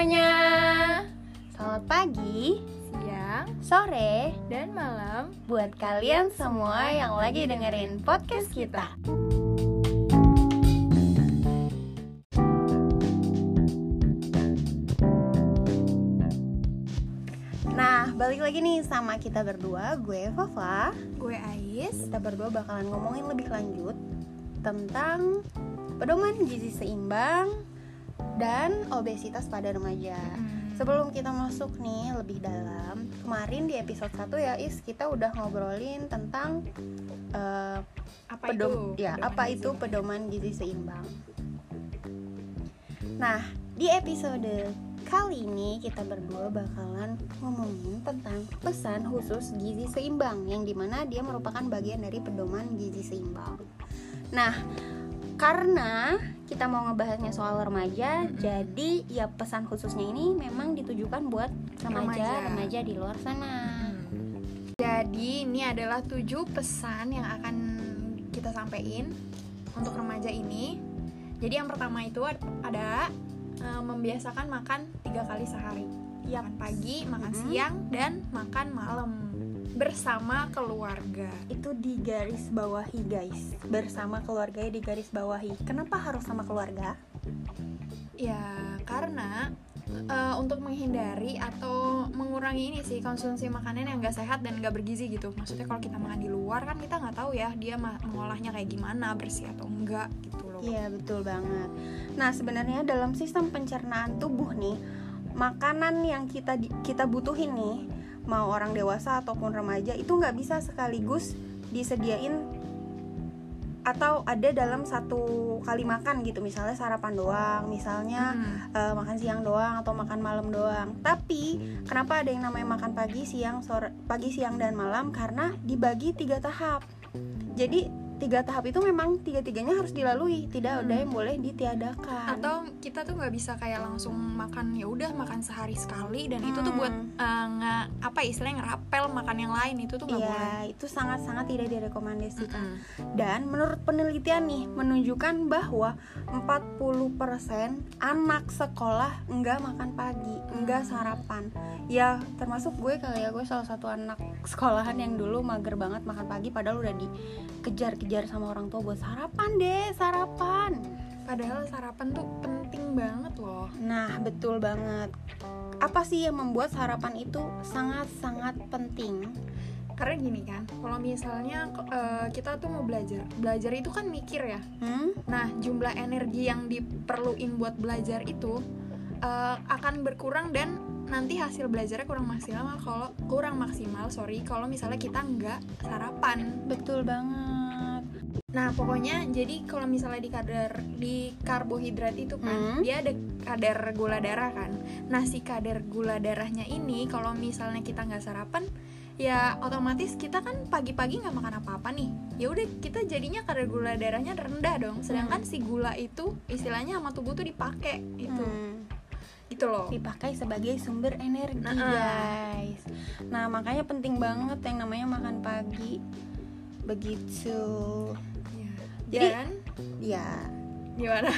semuanya. Selamat pagi, siang, sore, dan malam buat kalian semua yang lagi dengerin podcast kita. Nah, balik lagi nih sama kita berdua, gue Fafa. Gue Ais Kita berdua bakalan ngomongin lebih lanjut tentang pedoman gizi seimbang dan obesitas pada remaja. Hmm. Sebelum kita masuk nih lebih dalam, kemarin di episode 1 ya Is kita udah ngobrolin tentang eh, Apa pedom itu? ya pedoman apa gizi? itu pedoman gizi seimbang. Nah, di episode kali ini kita berdua bakalan ngomongin tentang pesan khusus gizi seimbang yang di mana dia merupakan bagian dari pedoman gizi seimbang. Nah, karena kita mau ngebahasnya soal remaja, Mm-mm. jadi ya pesan khususnya ini memang ditujukan buat Remaja. remaja-remaja di luar sana. Hmm. Jadi ini adalah tujuh pesan yang akan kita sampaikan untuk remaja ini. Jadi yang pertama itu ad- ada eh, membiasakan makan tiga kali sehari. Makan pagi, makan Mhm. siang, dan makan malam bersama keluarga. itu di garis bawahi guys bersama keluarganya di garis bawahi kenapa harus sama keluarga Ya, karena eh, untuk menghindari atau mengurangi ini sih konsumsi makanan yang gak sehat dan gak bergizi gitu. Maksudnya kalau kita makan di luar kan kita nggak tahu ya dia mengolahnya kayak gimana, bersih atau enggak gitu loh. iya betul banget nah sebenarnya dalam sistem pencernaan tubuh nih makanan yang kita kita butuhin nih mau orang dewasa ataupun remaja itu nggak bisa sekaligus disediain atau ada dalam satu kali makan gitu misalnya sarapan doang misalnya Hmm. eh, makan siang doang atau makan malam doang. Tapi kenapa ada yang namanya makan pagi, siang, sore, pagi, siang dan malam? Karena dibagi tiga tahap. Jadi tiga tahap itu memang tiga-tiganya harus dilalui, tidak ada Hmm. yang boleh ditiadakan. Atau kita tuh nggak bisa kayak langsung makan ya udah makan sehari sekali dan itu tuh Hmm. buat eh, nge- apa ya, istilahnya ngerapel makan yang lain itu tuh nggak boleh. Iya, itu sangat-sangat tidak direkomendasikan. Mm-mm. Dan menurut penelitian nih menunjukkan bahwa 40% anak sekolah enggak makan pagi, enggak sarapan. Ya, termasuk gue kali ya, gue salah satu anak sekolahan yang dulu mager banget makan pagi padahal udah dikejar-kejar sama orang tua buat sarapan deh, sarapan. Padahal sarapan tuh penting banget loh. Nah, betul banget. Apa sih yang membuat sarapan itu sangat-sangat penting? Karena gini kan, kalau misalnya eh, kita tuh mau belajar, belajar itu kan mikir ya. Hmm? Nah, jumlah energi yang diperluin buat belajar itu eh, akan berkurang dan nanti hasil belajarnya kurang maksimal kalau kurang maksimal, sorry, kalau misalnya kita nggak sarapan. Betul banget. Nah, pokoknya jadi kalau misalnya di kadar di karbohidrat itu kan, Hmm. dia ada kadar gula darah kan. Nah, si kadar gula darahnya ini kalau misalnya kita nggak sarapan, ya otomatis kita kan pagi-pagi nggak makan apa-apa nih. Ya udah kita jadinya kadar gula darahnya rendah dong. Sedangkan si gula itu istilahnya sama tubuh tuh dipakai itu. Hmm. Gitu loh. dipakai sebagai sumber energi Nah, guys. Nah makanya penting banget yang namanya makan pagi begitu. Jadi- Dan Ya gimana?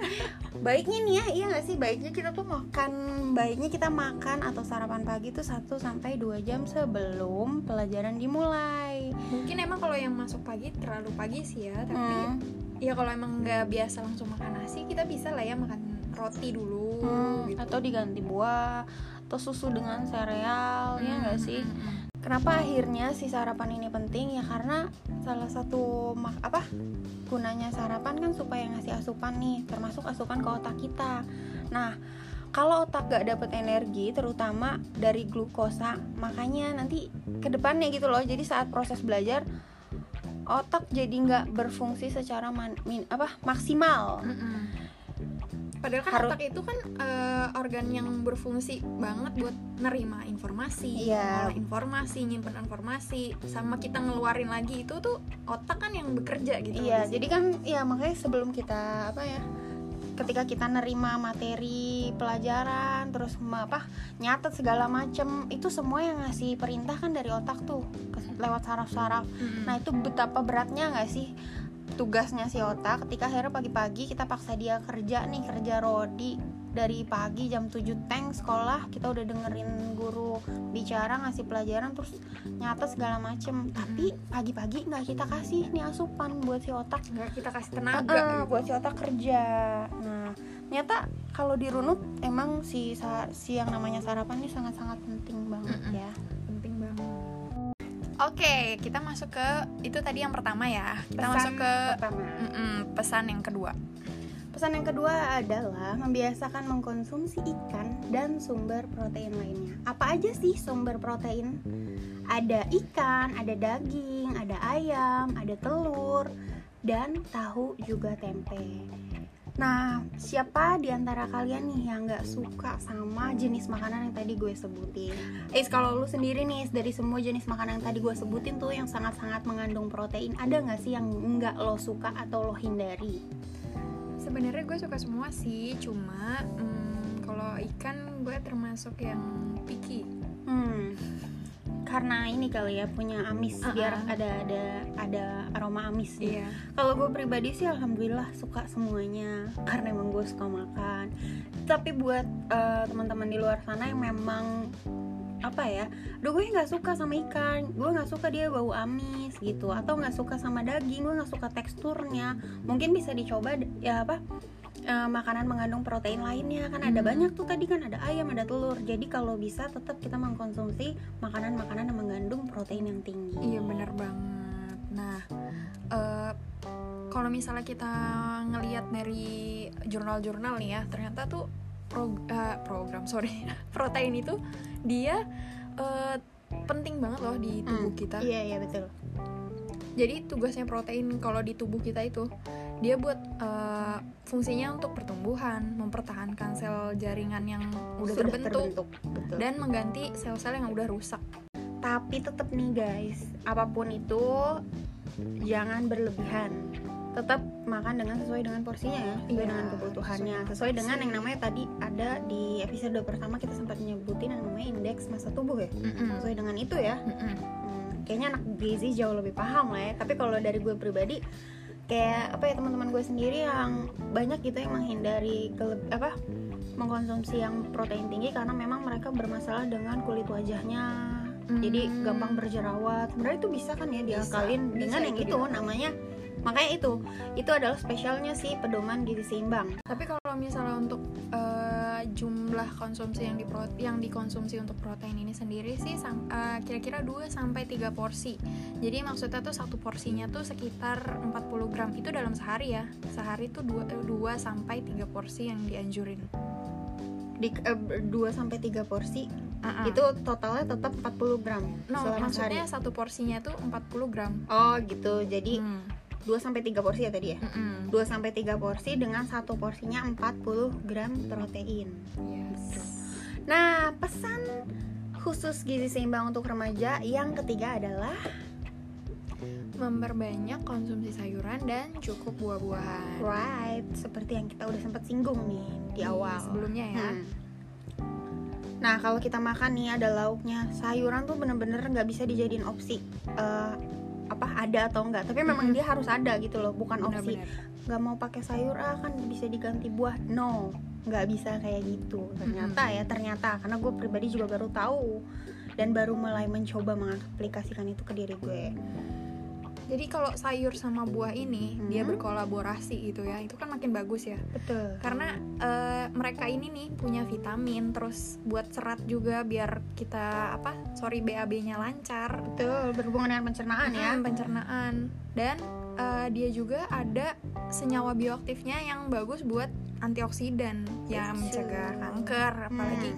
baiknya nih ya iya gak sih baiknya kita tuh makan baiknya kita makan atau sarapan pagi tuh 1 sampai 2 jam sebelum pelajaran dimulai. Mungkin emang kalau yang masuk pagi terlalu pagi sih ya, tapi Hmm. ya kalau emang nggak biasa langsung makan nasi kita bisa lah ya makan roti dulu Hmm, gitu. atau diganti buah atau susu dengan sereal ya Hmm, nggak sih? hmm, hmm. Kenapa akhirnya si sarapan ini penting ya karena salah satu mak apa gunanya sarapan kan supaya ngasih asupan nih termasuk asupan ke otak kita. Nah kalau otak gak dapet energi terutama dari glukosa makanya nanti ke depannya gitu loh jadi saat proses belajar otak jadi nggak berfungsi secara man- min- apa maksimal. Hmm, hmm. Padahal kan Harus- otak itu kan eh, organ yang berfungsi banget buat nerima informasi, Iya. ngolah informasi, nyimpen informasi, sama kita ngeluarin lagi itu tuh otak kan yang bekerja gitu. Iya, situ. jadi kan ya makanya sebelum kita apa ya ketika kita nerima materi pelajaran terus apa nyatet segala macem itu semua yang ngasih perintah kan dari otak tuh lewat saraf-saraf. Mm-mm. Nah itu betapa beratnya nggak sih tugasnya si otak ketika akhirnya pagi-pagi kita paksa dia kerja nih kerja rodi. Dari pagi jam 7 tank sekolah kita udah dengerin guru bicara ngasih pelajaran terus nyata segala macem. Tapi pagi-pagi nggak kita kasih nih asupan buat si otak. Nggak kita kasih tenaga eh, gitu. buat si otak kerja. Nah nyata kalau dirunut emang si si yang namanya sarapan ini sangat-sangat penting banget ya oke kita masuk ke itu tadi yang pertama ya kita Pesan masuk ke pertama pesan yang kedua Pesan yang kedua adalah membiasakan mengkonsumsi ikan dan sumber protein lainnya. Apa aja sih sumber protein? Ada ikan, ada daging, ada ayam, ada telur, dan tahu juga tempe. Nah, siapa di antara kalian nih yang nggak suka sama jenis makanan yang tadi gue sebutin? Eh, kalau lu sendiri nih dari semua jenis makanan yang tadi gue sebutin tuh yang sangat-sangat mengandung protein, ada nggak sih yang nggak lo suka atau lo hindari? sebenarnya gue suka semua sih cuma mm, kalau ikan gue termasuk yang picky Hmm, karena ini kali ya punya amis Uh-uh. biar ada ada ada aroma amis. iya Kalau gue pribadi sih alhamdulillah suka semuanya karena emang gue suka makan. Tapi buat eh, teman-teman di luar sana yang memang apa ya, Duh gue nggak suka sama ikan, gue nggak suka dia bau amis gitu, atau nggak suka sama daging, gue nggak suka teksturnya. Mungkin bisa dicoba ya apa eh, makanan mengandung protein lainnya. Kan ada Hmm. banyak tuh tadi kan ada ayam ada telur. Jadi kalau bisa tetap kita mengkonsumsi makanan-makanan yang mengandung protein yang tinggi. Iya bener banget. Nah eh, kalau misalnya kita ngelihat dari jurnal-jurnal nih ya ternyata tuh prog- eh, program sorry protein itu dia eh, penting banget loh di tubuh Hmm, kita. Iya iya betul. Jadi tugasnya protein kalau di tubuh kita itu dia buat eh, fungsinya untuk pertumbuhan, mempertahankan sel jaringan yang udah Sudah terbentuk, betul. dan mengganti sel-sel yang udah rusak. tapi tetap nih guys apa pun itu jangan berlebihan tetap makan dengan sesuai dengan porsinya ya sesuai Iya, dengan kebutuhannya sesuai sesuai dengan yang namanya tadi ada di episode pertama kita sempat nyebutin yang namanya indeks massa tubuh ya Mm-mm. sesuai dengan itu ya. Hmm, kayaknya anak gizi jauh lebih paham lah ya tapi kalau dari gue pribadi kayak apa ya teman-teman gue sendiri yang banyak gitu yang menghindari kele- apa mengkonsumsi yang protein tinggi karena memang mereka bermasalah dengan kulit wajahnya. Jadi Hmm. gampang berjerawat. Sebenarnya itu bisa kan ya diakalin Bisa, dengan bisa yang itu itu namanya makanya itu itu adalah spesialnya sih pedoman gizi seimbang Tapi kalau misalnya untuk eh, jumlah konsumsi yang di yang dikonsumsi untuk protein ini sendiri sih eh, kira-kira 2 sampai 3 porsi. Jadi maksudnya tuh satu porsinya tuh sekitar 40 gram. Itu dalam sehari ya. Sehari tuh 2 2 sampai 3 porsi yang dianjurin. di 2 sampai 3 porsi Ah, ah. itu totalnya tetap 40 gram no, selama maksudnya sehari satu porsinya tuh 40 gram. oh gitu jadi Hmm. 2 sampai 3 porsi ya tadi ya Mm-mm. 2 sampai 3 porsi dengan satu porsinya 40 gram protein. Yes. Nah, pesan khusus gizi seimbang untuk remaja yang ketiga adalah Memperbanyak konsumsi sayuran dan cukup buah-buahan. right, seperti yang kita udah sempat singgung nih di awal. Sebelumnya ya. Hmm. Nah, kalau kita makan nih ada lauknya, sayuran tuh bener-bener nggak bisa dijadiin opsi. Eh, apa ada atau enggak. Tapi memang dia harus ada gitu loh bukan opsi. Benar-benar. nggak mau pakai sayur ah kan bisa diganti buah. No nggak bisa kayak gitu. Ternyata ya ternyata. Karena gue pribadi juga baru tahu dan baru mulai mencoba mengaplikasikan itu ke diri gue Jadi kalau sayur sama buah ini dia Hmm. berkolaborasi gitu ya, itu kan makin bagus ya. betul Karena eh, mereka ini nih punya vitamin, terus buat serat juga biar kita apa, sorry BAB-nya lancar, betul berhubungan dengan pencernaan ya Mm, pencernaan. Dan eh, dia juga ada senyawa bioaktifnya yang bagus buat antioksidan, yang mencegah kanker, apalagi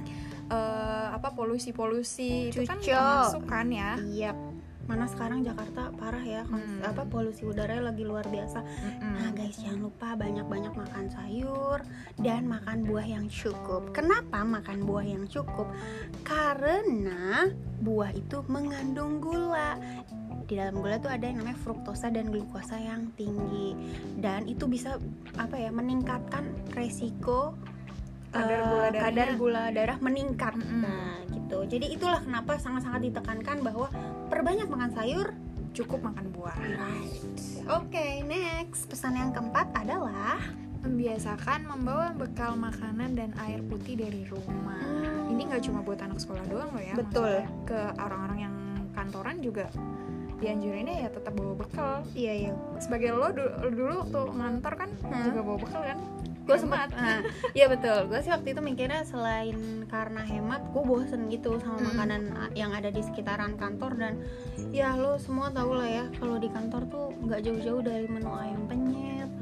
eh, apa polusi-polusi itu kan termasuk kan ya. iya mana sekarang Jakarta parah ya kons- Hmm. apa polusi udaranya lagi luar biasa Mm-mm. Nah guys jangan lupa banyak-banyak makan sayur dan makan buah yang cukup. Kenapa makan buah yang cukup? Karena buah itu mengandung gula. Di dalam gula tuh ada yang namanya fruktosa dan glukosa yang tinggi dan itu bisa apa ya meningkatkan resiko Kadar eh, gula darahnya. kadar gula darah meningkat. Mm-mm. Nah gitu. Jadi itulah kenapa sangat-sangat ditekankan bahwa perbanyak makan sayur cukup makan buah. Right. Oke, next pesan yang keempat adalah membiasakan membawa bekal makanan dan air putih dari rumah. Hmm. Ini nggak cuma buat anak sekolah doang loh ya. Betul. maksudnya Ke orang-orang yang kantoran juga dianjurinnya ya tetap bawa bekal. iya iya Sebagai lo dulu, dulu waktu ngantor kan Hmm. juga bawa bekal kan? Gue sempat nah, iya betul. Gue sih waktu itu mikirnya selain karena hemat gue bosen gitu sama Mm-mm. makanan yang ada di sekitaran kantor dan ya lo semua tau lah ya kalau di kantor tuh nggak jauh-jauh dari menu ayam penyet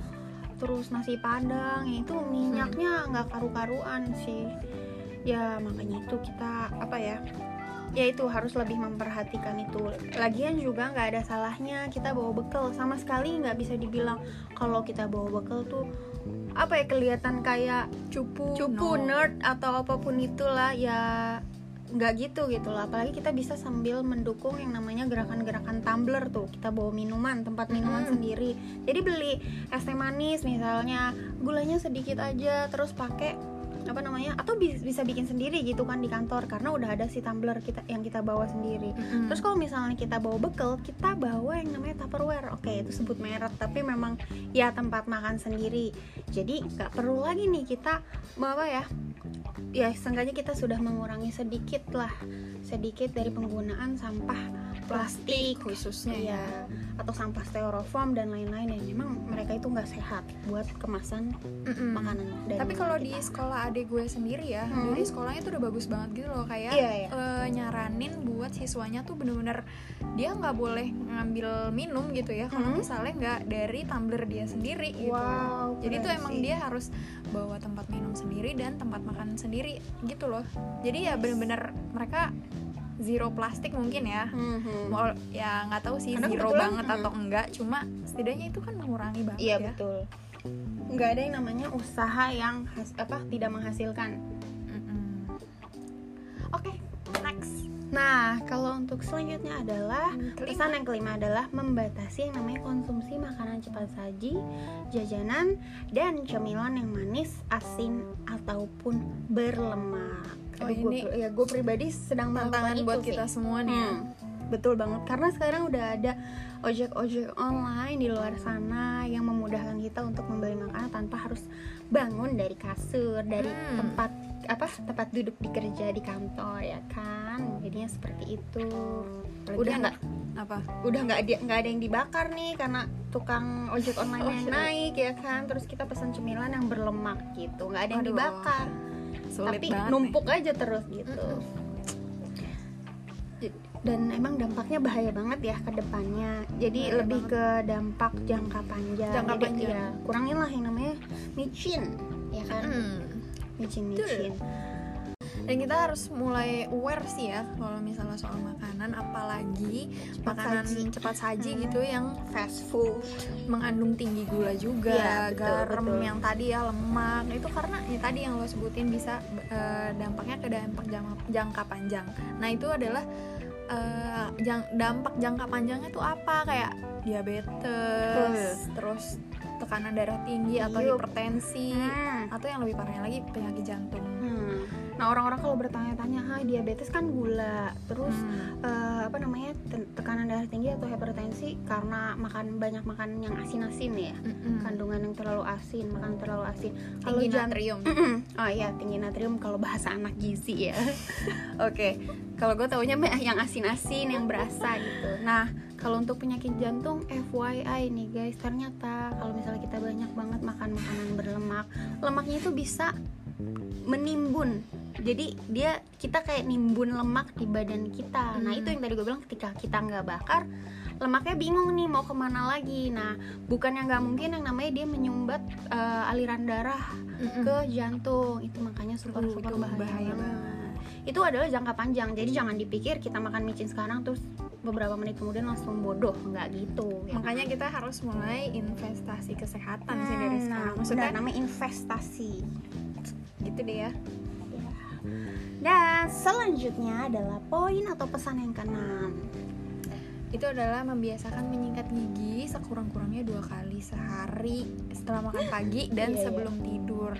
terus nasi padang ya itu minyaknya nggak karu-karuan sih. Ya makanya itu kita apa ya ya itu harus lebih memperhatikan itu. Lagian juga nggak ada salahnya kita bawa bekal sama sekali nggak bisa dibilang kalau kita bawa bekal tuh apa ya kelihatan kayak Cupu, cupu. no. nerd atau apa pun itulah. Ya nggak gitu gitu lah. Apalagi kita bisa sambil mendukung yang namanya gerakan-gerakan tumbler tuh. Kita bawa minuman tempat minuman Mm-mm. sendiri. Jadi beli es teh manis misalnya gulanya sedikit aja terus pakai apa namanya atau bi- bisa bikin sendiri gitu kan di kantor karena udah ada si tumbler kita yang kita bawa sendiri Mm-mm. Terus kalau misalnya kita bawa bekal, kita bawa yang namanya Tupperware. Oke, itu sebut merek, tapi memang ya tempat makan sendiri. Jadi nggak perlu lagi nih kita bawa ya. Ya, seenggaknya kita sudah mengurangi sedikit lah, sedikit dari penggunaan sampah plastik khususnya ya. ya atau sampah styrofoam dan lain-lain yang memang mereka itu nggak sehat buat kemasan Mm-mm. makanan dari Tapi kalau di sekolah adik gue sendiri ya, Hmm. dari sekolahnya tuh udah bagus banget gitu loh kayak Iya, iya. eh, nyaranin buat siswanya tuh bener-bener dia nggak boleh ngambil minum gitu ya kalau Hmm. misalnya nggak dari tumbler dia sendiri gitu. Wow, Jadi tuh emang sih. dia harus bawa tempat minum sendiri dan tempat makan sendiri gitu loh. Jadi ya bener-bener mereka zero plastik mungkin ya. Mhm. Mau ya nggak tahu sih Karena zero banget hmm. atau enggak, cuma setidaknya itu kan mengurangi banget Iya ya. betul. Nggak ada yang namanya usaha yang has- apa tidak menghasilkan. Nah, kalau untuk selanjutnya adalah pesan yang kelima adalah membatasi yang namanya konsumsi makanan cepat saji, jajanan, dan cemilan yang manis, asin ataupun berlemak. Oh, Aduh, gua- ini ya gue pribadi sedang tantangan melakukan buat itu kita sih. semua nih ya. Hmm, betul banget karena sekarang udah ada ojek-ojek online di luar sana yang memudahkan kita untuk membeli makanan tanpa harus bangun dari kasur dari Hmm. tempat apa tempat duduk di kerja di kantor ya kan jadinya seperti itu udah Lagian- nggak apa? udah nggak ada nggak ada yang dibakar nih karena tukang ojek online Oh, yang iya. naik ya kan terus kita pesan cemilan yang berlemak gitu nggak ada yang Aduh, dibakar Sulit tapi numpuk aja terus gitu dan emang dampaknya bahaya banget ya ke depannya jadi Bahaya lebih banget. ke dampak jangka panjang Jangka jadi panjang. ya kurangin lah yang namanya micin ya kan nih. Hmm. Micin micin Dan kita harus mulai aware sih ya kalau misalnya soal makanan, apalagi Cepat makanan saji. cepat saji Hmm. gitu yang fast food mengandung tinggi gula juga, Iya, betul, garam betul. yang tadi ya lemak itu karena ya tadi yang lo sebutin bisa eh, dampaknya ke dampak jangka, jangka panjang. Nah itu adalah jang- dampak jangka panjangnya tuh apa kayak diabetes, terus tekanan darah tinggi atau Yup. hipertensi Hmm. atau yang lebih parahnya lagi penyakit jantung. Hmm. Nah orang-orang kalau bertanya-tanya, ha diabetes kan gula, terus Hmm. eh, apa namanya te- tekanan darah tinggi atau hipertensi karena makan banyak makan yang asin-asin ya, Mm-mm. kandungan yang terlalu asin, makan terlalu asin. Kalau tinggi jan- natrium. oh iya tinggi natrium kalau bahasa anak gizi ya. Oke, kalau gue taunya yang asin-asin yang berasa gitu. Nah kalau untuk penyakit jantung, FYI nih guys, ternyata kalau misalnya kita banyak banget makan makanan berlemak, lemaknya itu bisa menimbun. Jadi dia kita kayak nimbun lemak di badan kita. Nah Hmm. itu yang tadi gue bilang ketika kita nggak bakar, lemaknya bingung nih mau ke mana lagi. Nah bukan yang nggak mungkin yang namanya dia menyumbat eh, aliran darah Mm-mm. ke jantung itu makanya super Aduh, super itu bahaya, bahaya banget. itu adalah jangka panjang jadi jangan dipikir kita makan micin sekarang terus beberapa menit kemudian langsung bodoh nggak gitu ya Makanya kita harus mulai investasi kesehatan sih dari Hmm, sekarang. nah, Maksudnya benar, namanya investasi gitu deh ya. Dan selanjutnya adalah poin atau pesan yang keenam Itu adalah membiasakan menyingkat gigi sekurang-kurangnya dua kali sehari setelah makan pagi dan Iya, iya. sebelum tidur.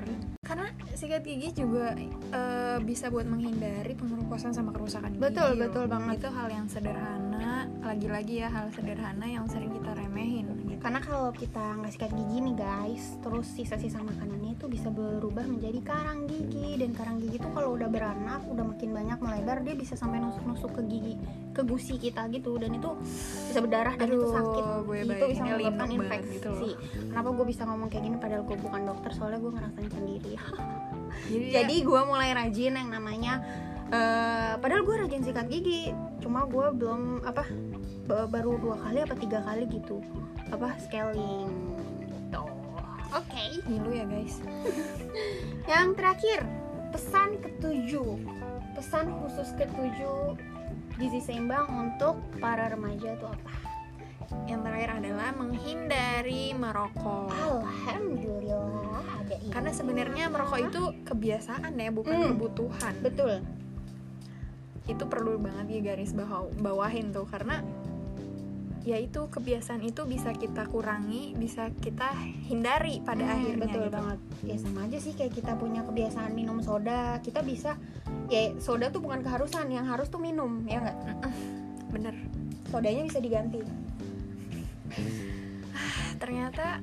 Karena sikat gigi juga eh, bisa buat menghindari pengerukusan sama kerusakan gigi. Betul, betul banget. Itu hal yang sederhana, lagi-lagi ya hal sederhana yang sering kita remehin gitu. karena kalau kita nggak sikat gigi nih guys terus sisa-sisa makanannya itu bisa berubah menjadi karang gigi dan karang gigi itu kalau udah beranak udah makin banyak melebar dia bisa sampai nusuk-nusuk ke gigi ke gusi kita gitu dan itu bisa berdarah dan itu Aduh, sakit gue itu bisa menyebabkan infeksi. gitu loh. kenapa gue bisa ngomong kayak gini padahal gue bukan dokter? Soalnya gue ngerasain sendiri. Jadi, jadi gue mulai rajin yang namanya eh, padahal gue rajin sikat gigi. Cuma gue belum apa ba- baru dua kali apa tiga kali gitu. Apa scaling. Gitu. Oke. Ngilu ya guys. Yang terakhir pesan ketujuh. Pesan khusus ketujuh gizi seimbang untuk para remaja itu apa yang terakhir adalah menghindari merokok alhamdulillah ada ini. karena sebenarnya merokok itu kebiasaan ya bukan Hmm. kebutuhan betul itu perlu banget ya garis bawah bawahin tuh karena ya itu kebiasaan itu bisa kita kurangi bisa kita hindari pada Hmm, akhirnya betul gitu. banget. Ya sama aja sih kayak kita punya kebiasaan minum soda kita bisa ya soda tuh bukan keharusan yang harus tuh minum ya nggak? Bener. Sodanya bisa diganti. Ternyata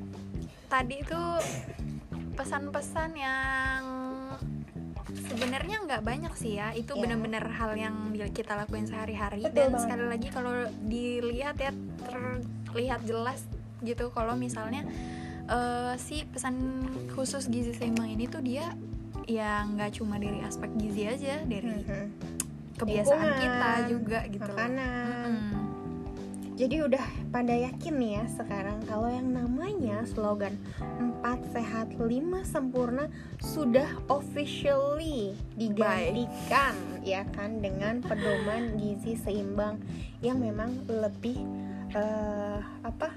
tadi itu pesan-pesan yang sebenarnya nggak banyak sih ya itu Ya. bener-bener hal yang kita lakuin sehari-hari dan banget. sekali lagi kalau dilihat ya terlihat jelas gitu kalau misalnya eh, si pesan khusus gizi seimbang ini tuh dia ya nggak cuma dari aspek gizi aja dari kebiasaan Lingkungan, kita juga gitu makanan Mm-mm. Jadi udah pada yakin nih ya sekarang kalau yang namanya slogan 4 sehat 5 sempurna sudah officially digantikan ya kan dengan pedoman gizi seimbang yang memang lebih eh, apa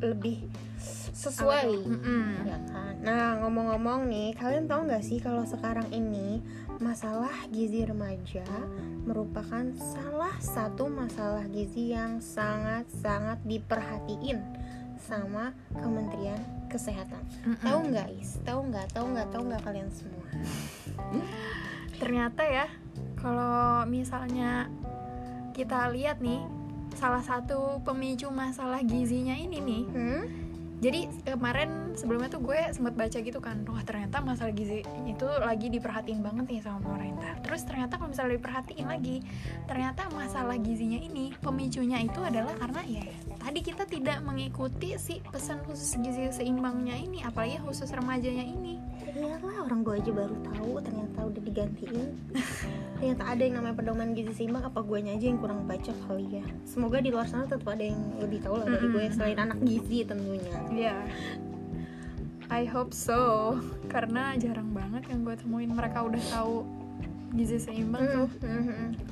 lebih sesuai. Ya kan? Nah ngomong-ngomong nih kalian tahu nggak sih kalau sekarang ini masalah gizi remaja merupakan salah satu masalah gizi yang sangat-sangat diperhatiin sama Kementerian Kesehatan. Mm-mm. tahu nggak is? Tahu nggak? Tahu nggak? Tahu nggak kalian semua? Ternyata ya kalau misalnya kita lihat nih salah satu pemicu masalah gizinya ini nih hmm? Jadi kemarin sebelumnya tuh gue sempat baca gitu kan wah ternyata masalah gizi itu lagi diperhatiin banget nih sama pemerintah. Terus ternyata kalau misalnya diperhatiin lagi ternyata masalah gizinya ini pemicunya itu adalah karena ya tadi kita tidak mengikuti si pesan khusus gizi seimbangnya ini apalagi khusus remajanya ini Iyalah orang gue aja baru tahu ternyata udah digantiin ternyata ada yang namanya pedoman gizi seimbang apa gue aja yang kurang baca kali ya semoga di luar sana tetap ada yang lebih tahu lah dari gue Mm-mm. selain anak gizi tentunya Iya. I hope so. Karena jarang banget yang gue temuin mereka udah tahu gizi seimbang tuh.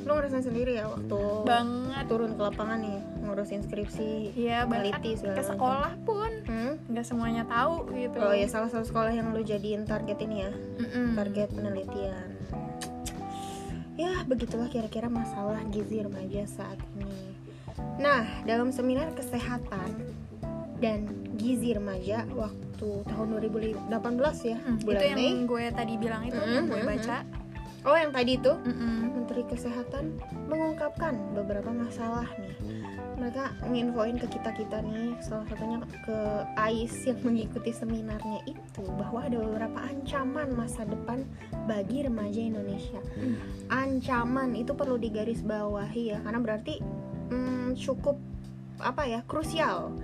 lo ngerasain sendiri ya waktu Banget. turun ke lapangan nih ngurusin skripsi Iya, bahkan Meneliti segala ke macam. sekolah pun hmm? nggak semuanya tahu gitu. oh ya salah satu sekolah yang lo jadiin target ini ya Mm-mm. target penelitian ya begitulah kira-kira masalah gizi remaja saat ini nah dalam seminar kesehatan dan gizi remaja waktu tahun 2018 ya Hmm, itu bulan yang Mei gue tadi bilang itu Mm-mm, yang gue baca. Oh yang tadi itu Mm-mm. Menteri Kesehatan mengungkapkan beberapa masalah nih. Mereka nginfoin ke kita kita nih, salah satunya ke AIS yang mengikuti seminarnya itu bahwa ada beberapa ancaman masa depan bagi remaja Indonesia. Hmm. Ancaman itu perlu digarisbawahi ya, karena berarti hmm, cukup apa ya krusial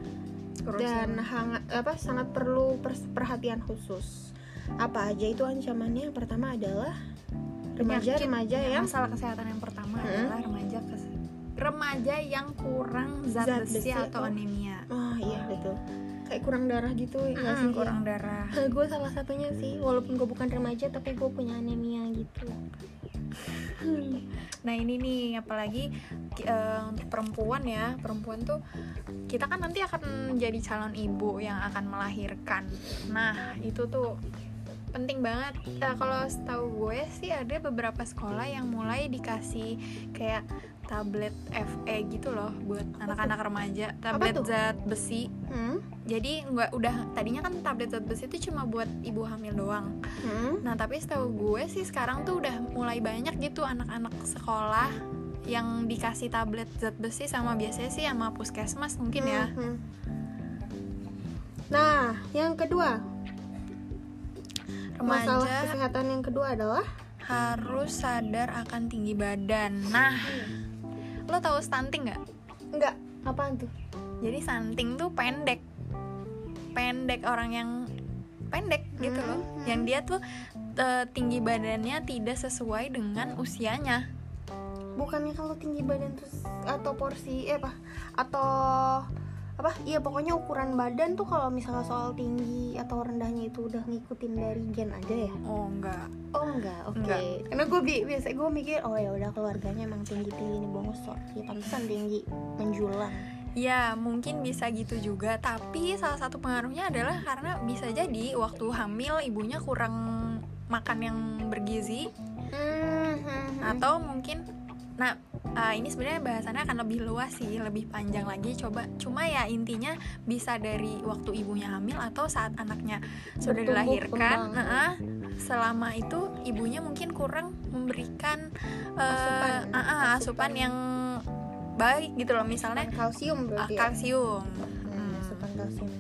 dan hangat apa sangat perlu perhatian khusus. Apa aja itu ancamannya? Yang pertama adalah Penyakit. remaja-remaja yang masalah kesehatan yang pertama Hmm. adalah remaja kes- remaja yang kurang zat, Zat besi, besi atau atau- anemia. Oh iya betul Kayak kurang darah gitu ya nggak sih kurang darah. Gue salah satunya sih Walaupun gue bukan remaja Tapi gue punya anemia gitu Nah ini nih apalagi eh, untuk perempuan ya perempuan tuh kita kan nanti akan jadi calon ibu yang akan melahirkan. Nah itu tuh penting banget. Nah, kalau setahu gue sih ada beberapa sekolah yang mulai dikasih kayak tablet FE gitu loh buat anak-anak remaja. Tablet zat besi. hmm? Jadi nggak udah tadinya kan tablet zat besi itu cuma buat ibu hamil doang. Hmm? Nah tapi setahu gue sih sekarang tuh udah mulai banyak gitu anak-anak sekolah yang dikasih tablet zat besi sama biasanya sih sama puskesmas mungkin ya. Hmm, hmm. nah yang kedua masalah remaja kesehatan yang kedua adalah? Harus sadar akan tinggi badan. Nah lo tahu stunting nggak? Enggak apaan tuh? Jadi stunting tuh pendek. Pendek orang yang pendek gitu loh. Hmm. yang dia tuh eh, tinggi badannya tidak sesuai dengan usianya. Bukannya kalau tinggi badan tuh s- atau porsi eh apa? Atau apa iya pokoknya ukuran badan tuh kalau misalnya soal tinggi atau rendahnya itu udah ngikutin dari gen aja ya? Oh enggak. Oh enggak oke. Enggak. karena gue bi biasa gue mikir oh ya udah keluarganya emang tinggi tinggi nih bongosor ya pantesan tinggi menjulang. Ya mungkin bisa gitu juga Tapi salah satu pengaruhnya adalah Karena bisa jadi waktu hamil ibunya kurang makan yang bergizi. Hmm, Atau mungkin Nah eh, ini sebenarnya bahasannya akan lebih luas sih Lebih panjang lagi coba Cuma ya intinya bisa dari waktu ibunya hamil Atau saat anaknya sudah Bertumbuh dilahirkan kembang. Nah, Selama itu ibunya mungkin kurang memberikan eh, Asupan. ah, ah, asupan Asupan. yang baik gitu loh Misalnya kalsium Ah, berarti ya? kalsium. Hmm, asupan kalsium.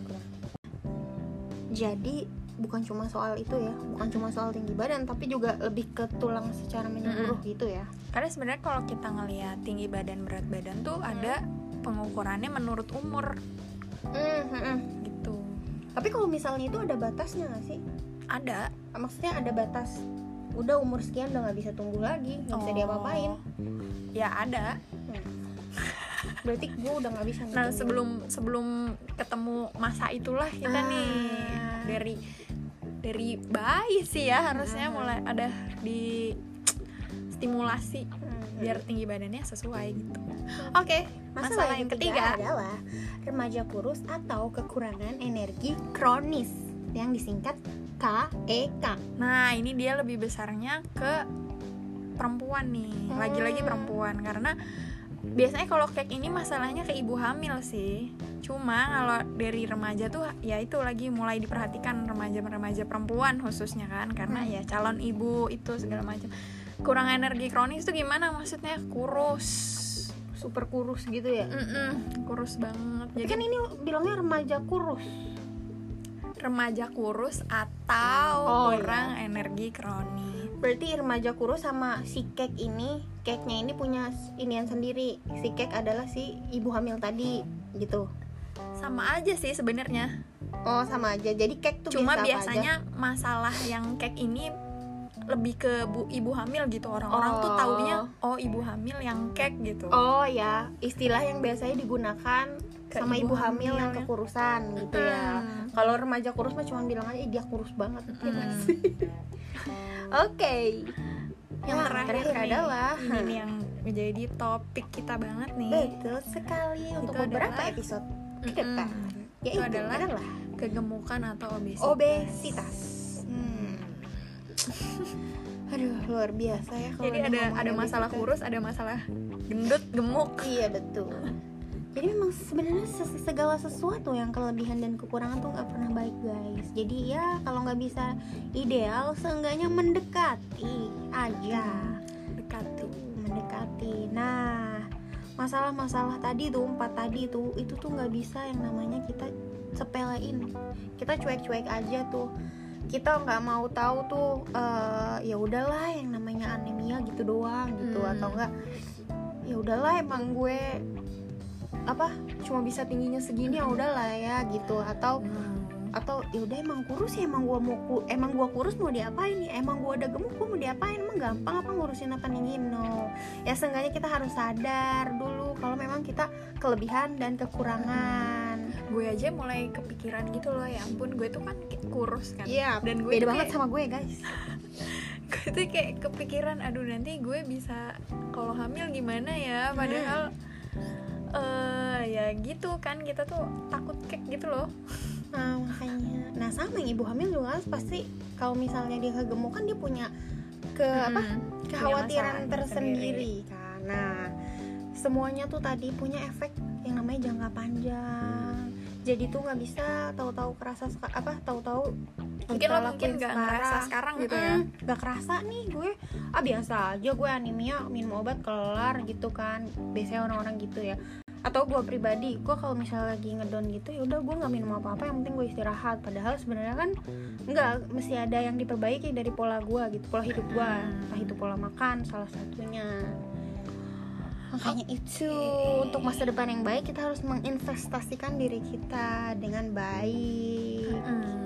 Jadi bukan cuma soal itu ya, bukan cuma soal tinggi badan, tapi juga lebih ke tulang secara menyeluruh gitu ya. Karena sebenarnya kalau kita ngelihat tinggi badan berat badan tuh ada pengukurannya menurut umur Hmm, hmm, gitu. Tapi kalau misalnya itu ada batasnya nggak sih? Ada. Maksudnya ada batas. Udah umur sekian udah nggak bisa tunggu lagi, nggak bisa Oh. diapa-apain. Ya ada. Hmm. Berarti gue udah nggak bisa. Nah sebelum sebelum ketemu masa itulah kita Ah. nih dari dari bayi sih ya harusnya Ah. mulai ada di stimulasi Hmm. biar tinggi badannya sesuai gitu. Oke, Masalah, yang ketiga adalah remaja kurus atau kekurangan energi kronis yang disingkat KEK. Nah, ini dia lebih besarnya ke perempuan nih. Lagi-lagi Hmm. perempuan karena biasanya kalau kek ini masalahnya ke ibu hamil sih. Cuma kalau dari remaja tuh ya itu lagi mulai diperhatikan remaja-remaja perempuan khususnya kan karena Hmm. ya calon ibu itu segala macam. Kurang energi kronis tuh gimana maksudnya? Kurus. Super kurus gitu ya. Mm-mm, kurus banget. Jadi Jadi kan ini bilangnya remaja kurus. remaja kurus atau Oh, kurang energi kronis. Berarti remaja kurus sama si kek ini, keknya ini punya inian sendiri. Si kek adalah si ibu hamil tadi, gitu. Sama aja sih sebenarnya. Oh sama aja. Jadi kek tuh Cuma biasanya masalah yang kek ini lebih ke bu ibu hamil gitu orang-orang tuh Oh. taunya oh ibu hamil yang kek gitu. aja. Oh ya, istilah yang biasanya digunakan Ke sama ibu ibu, hamil, hamil yang ya. kekurusan gitu ya. Hmm. Kalau remaja kurus mah cuma bilang aja "Ih, dia kurus banget. Ya Hmm. sih? Oke. Yang Nah, terakhir, terakhir nih, adalah ini nih yang menjadi topik kita banget nih. betul sekali untuk beberapa adalah- episode kita. Itu Yaitu adalah adalah kegemukan atau obesitas. obesitas. Hmm. Aduh, luar biasa ya kalau Jadi ada ada masalah obesitas. kurus, ada masalah gendut, gemuk. Iya betul. Jadi memang sebenarnya segala sesuatu yang kelebihan dan kekurangan tuh nggak pernah baik guys. Jadi ya kalau nggak bisa ideal, seenggaknya mendekati aja. Dekati. Mendekati. Nah, masalah-masalah tadi tuh empat tadi tuh itu tuh nggak bisa yang namanya kita sepelein. Kita cuek-cuek aja tuh. Kita nggak mau tahu tuh eh, ya udahlah yang namanya anemia gitu doang gitu Hmm. atau enggak ya udahlah emang gue apa cuma bisa tingginya segini ya udahlah ya gitu. Atau Hmm. atau ya udah emang kurus ya emang gua mau ku- emang gua kurus mau diapain ya emang gua udah gemuk gua mau diapain? Emang gampang apa ngurusin apa nih? No ya seenggaknya kita harus sadar dulu kalau memang kita kelebihan dan kekurangan. Gue aja mulai kepikiran gitu loh ya ampun gue tuh kan kurus kan. Iya dan gue beda banget kayak- sama gue guys. Gue tuh kayak kepikiran aduh nanti gue bisa kalau hamil gimana ya? Padahal eh ya gitu kan kita tuh takut kek gitu loh. Nah makanya. Nah sama yang ibu hamil juga kan pasti kalau misalnya dia kegemukan dia punya ke apa Hmm, kekhawatiran masalahnya tersendiri kan. Nah semuanya tuh tadi punya efek yang namanya jangka panjang. Jadi tuh nggak bisa tahu-tahu kerasa apa tahu-tahu mungkin lo mungkin nggak ngerasa sekarang gitu ya. Mm-mm, nggak kerasa nih gue ah biasa aja gue anemia minum obat kelar gitu kan. Biasanya orang-orang gitu ya. Atau gue pribadi gue kalau misalnya lagi ngedon gitu ya udah gue nggak minum apa apa yang penting gue istirahat. Padahal sebenarnya kan nggak mesti ada yang diperbaiki dari pola gue gitu pola hidup gue entah itu pola makan salah satunya. Makanya itu untuk masa depan yang baik kita harus menginvestasikan diri kita dengan baik. Hmm, ya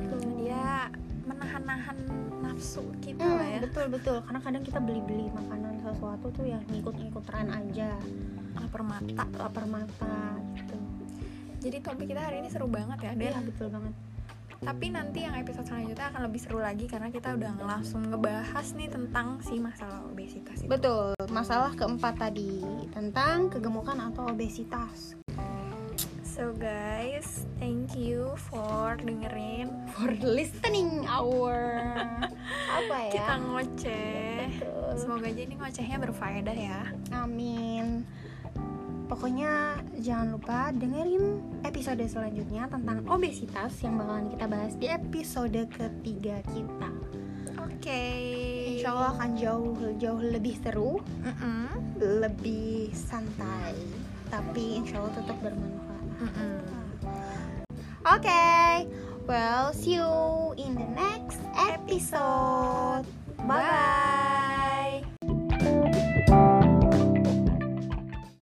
menahan-nahan nafsu kita Hmm, lah ya. betul betul. Karena kadang kita beli-beli makanan sesuatu tuh ya ngikut-ngikut tren aja. Lapar mata. Lapar mata gitu. Jadi topik kita hari ini seru banget ya iya Dan betul banget. Tapi nanti yang episode selanjutnya akan lebih seru lagi karena kita udah langsung ngebahas nih tentang si masalah obesitas itu. betul. Masalah keempat tadi tentang kegemukan atau obesitas So guys, thank you for dengerin for listening our apa ya kita ngoceh. Betul. Semoga aja ini ngocehnya berfaedah ya. amin pokoknya jangan lupa dengerin episode selanjutnya tentang obesitas yang bakalan kita bahas di episode ketiga kita Oke. Insya Allah akan jauh jauh lebih seru, Mm-mm. lebih santai, tapi insya Allah tetap bermanfaat. Okay, well see you in the next episode. Bye bye.